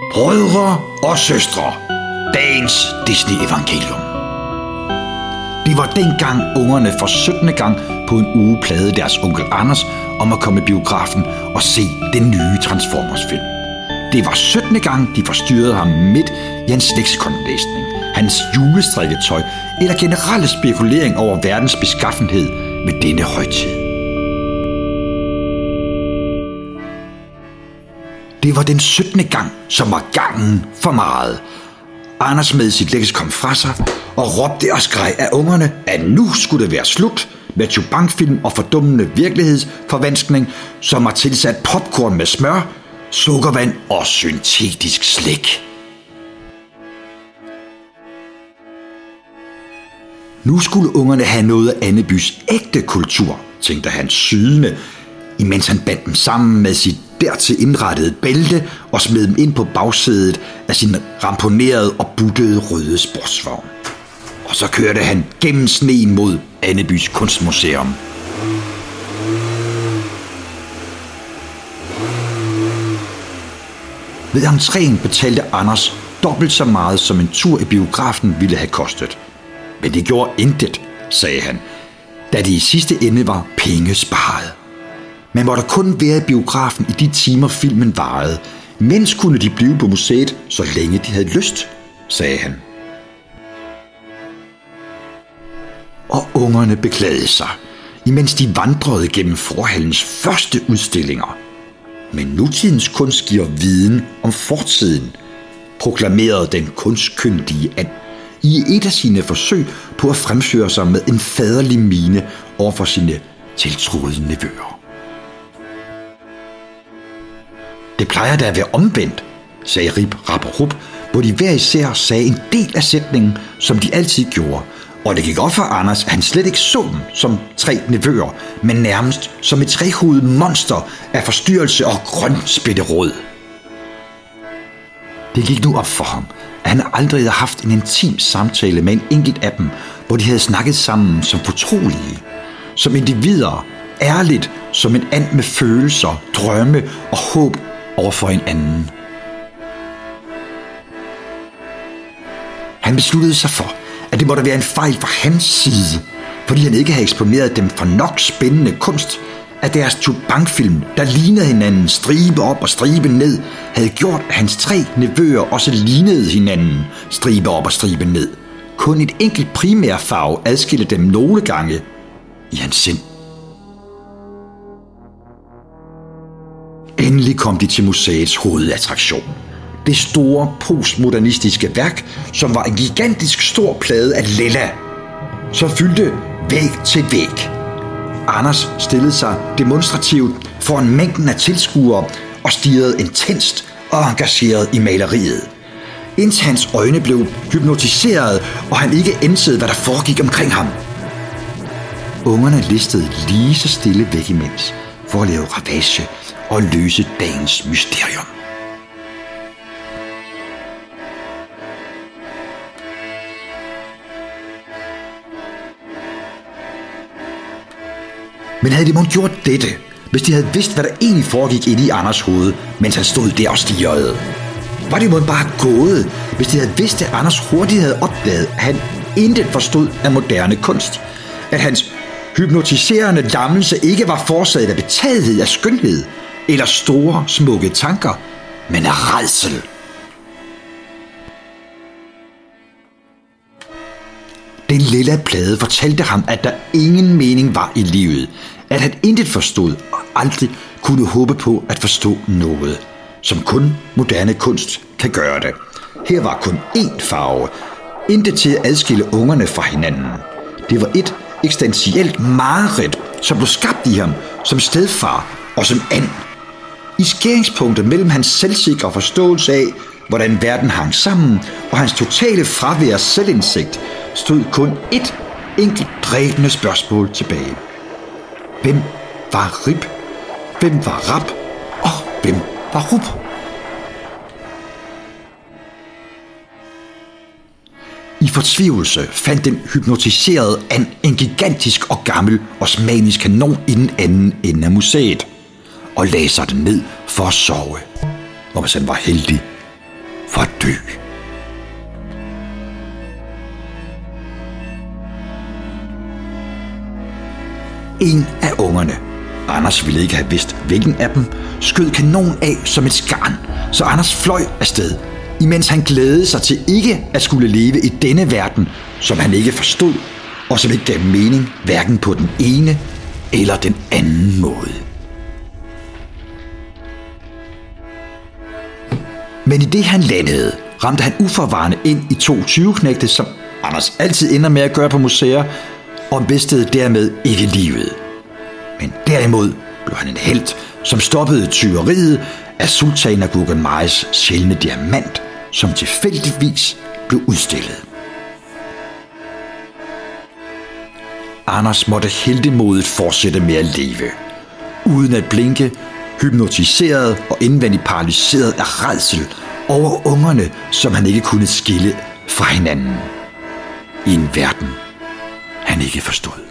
Brødre og søstre, dagens Disney-evangelium. Det var dengang ungerne for 17. gang på en uge plade deres onkel Anders om at komme i biografen og se den nye Transformers-film. Det var 17. gang, de forstyrrede ham midt i hans leksikonlæsning, hans julestrikketøj eller generelle spekulering over verdens beskaffenhed med denne højtid. Det var den 17. gang, som var gangen for meget. Anders med sit leksikon fra sig og råbte og skreg af ungerne, at nu skulle det være slut med chubankfilm og fordummende virkelighedsforvanskning, som har tilsat popcorn med smør, sukkervand og syntetisk slik. Nu skulle ungerne have noget af Annebys ægte kultur, tænkte han sydende, imens han bandt dem sammen med sit dertil indrettede bælte og smed dem ind på bagsædet af sin ramponerede og buttede røde sportsvogn. Og så kørte han gennem sneen mod Annebys kunstmuseum. Ved entréen betalte Anders dobbelt så meget, som en tur i biografen ville have kostet. Men det gjorde intet, sagde han, da det i sidste ende var penge sparet. Man måtte kun være i biografen i de timer filmen varede, mens kunne de blive på museet, så længe de havde lyst, sagde han. Og ungerne beklagede sig, imens de vandrede gennem forhallens første udstillinger. Men nutidens kunst giver viden om fortiden, proklamerede den kunstkyndige and i et af sine forsøg på at fremføre sig med en faderlig mine over for sine tiltroede nevøer. Det plejer da at være omvendt, sagde Rip, Rap og Rup, hvor de hver især sagde en del af sætningen, som de altid gjorde. Og det gik op for Anders, at han slet ikke så dem som tre nevøer, men nærmest som et trehovedet monster af forstyrrelse og grøn spætterød. Det gik nu op for ham, at han aldrig havde haft en intim samtale med en enkelt af dem, hvor de havde snakket sammen som fortrolige, som individer, ærligt som en and med følelser, drømme og håb over for en anden. Han besluttede sig for, at det måtte være en fejl fra hans side, fordi han ikke havde eksponeret dem for nok spændende kunst, at deres tubankfilm, der lignede hinanden stribe op og stribe ned, havde gjort, at hans tre nevøer også lignede hinanden stribe op og stribe ned. Kun et enkelt primærfarve adskilte dem nogle gange i hans sind. Endelig kom de til museets hovedattraktion. Det store postmodernistiske værk, som var en gigantisk stor plade af lilla, som fyldte væg til væg. Anders stillede sig demonstrativt foran mængden af tilskuere og stirrede intenst og engageret i maleriet. Indtil hans øjne blev hypnotiseret, og han ikke indsede, hvad der foregik omkring ham. Ungerne listede lige så stille væk imens, for at lave ravage og løse dagens mysterium. Men havde de måske gjort dette, hvis de havde vidst, hvad der egentlig foregik inde i Anders hoved, mens han stod der og stirrede? Var det måske bare gået, hvis de havde vidst, at Anders hurtigt havde opdaget, at han intet forstod af moderne kunst? At hans hypnotiserende lammelse ikke var forsaget af betagethed af skønhed, eller store, smukke tanker, men af redsel. Den lille plade fortalte ham, at der ingen mening var i livet, at han intet forstod og aldrig kunne håbe på at forstå noget, som kun moderne kunst kan gøre det. Her var kun én farve, intet til at adskille ungerne fra hinanden. Det var et eksistentielt mareridt, som blev skabt i ham som stedfar og som and i skæringspunktet mellem hans selvsikre forståelse af, hvordan verden hang sammen, og hans totale fravær af selvindsigt, stod kun et enkelt dræbende spørgsmål tilbage. Hvem var Rip? Hvem var Rap? Og hvem var Rup? I fortvivlelse fandt den hypnotiserede an en gigantisk og gammel osmanisk kanon i den anden ende af museet og lagde sig den ned for at sove. Og hvis han var heldig, for at dø. En af ungerne, Anders ville ikke have vidst, hvilken af dem, skød kanon af som et skarn, så Anders fløj afsted, imens han glædede sig til ikke at skulle leve i denne verden, som han ikke forstod, og som ikke gav mening hverken på den ene eller den anden måde. Men i det han landede, ramte han uforvarende ind i to 20-knægte, som Anders altid ender med at gøre på museer, og mistede dermed ikke livet. Men derimod blev han en held, som stoppede tyveriet af sultan af Guggenmais sjældne diamant, som tilfældigvis blev udstillet. Anders måtte heldemodigt fortsætte med at leve. Uden at blinke, hypnotiseret og indvendigt paralyseret af redsel over ungerne, som han ikke kunne skille fra hinanden. I en verden, han ikke forstod.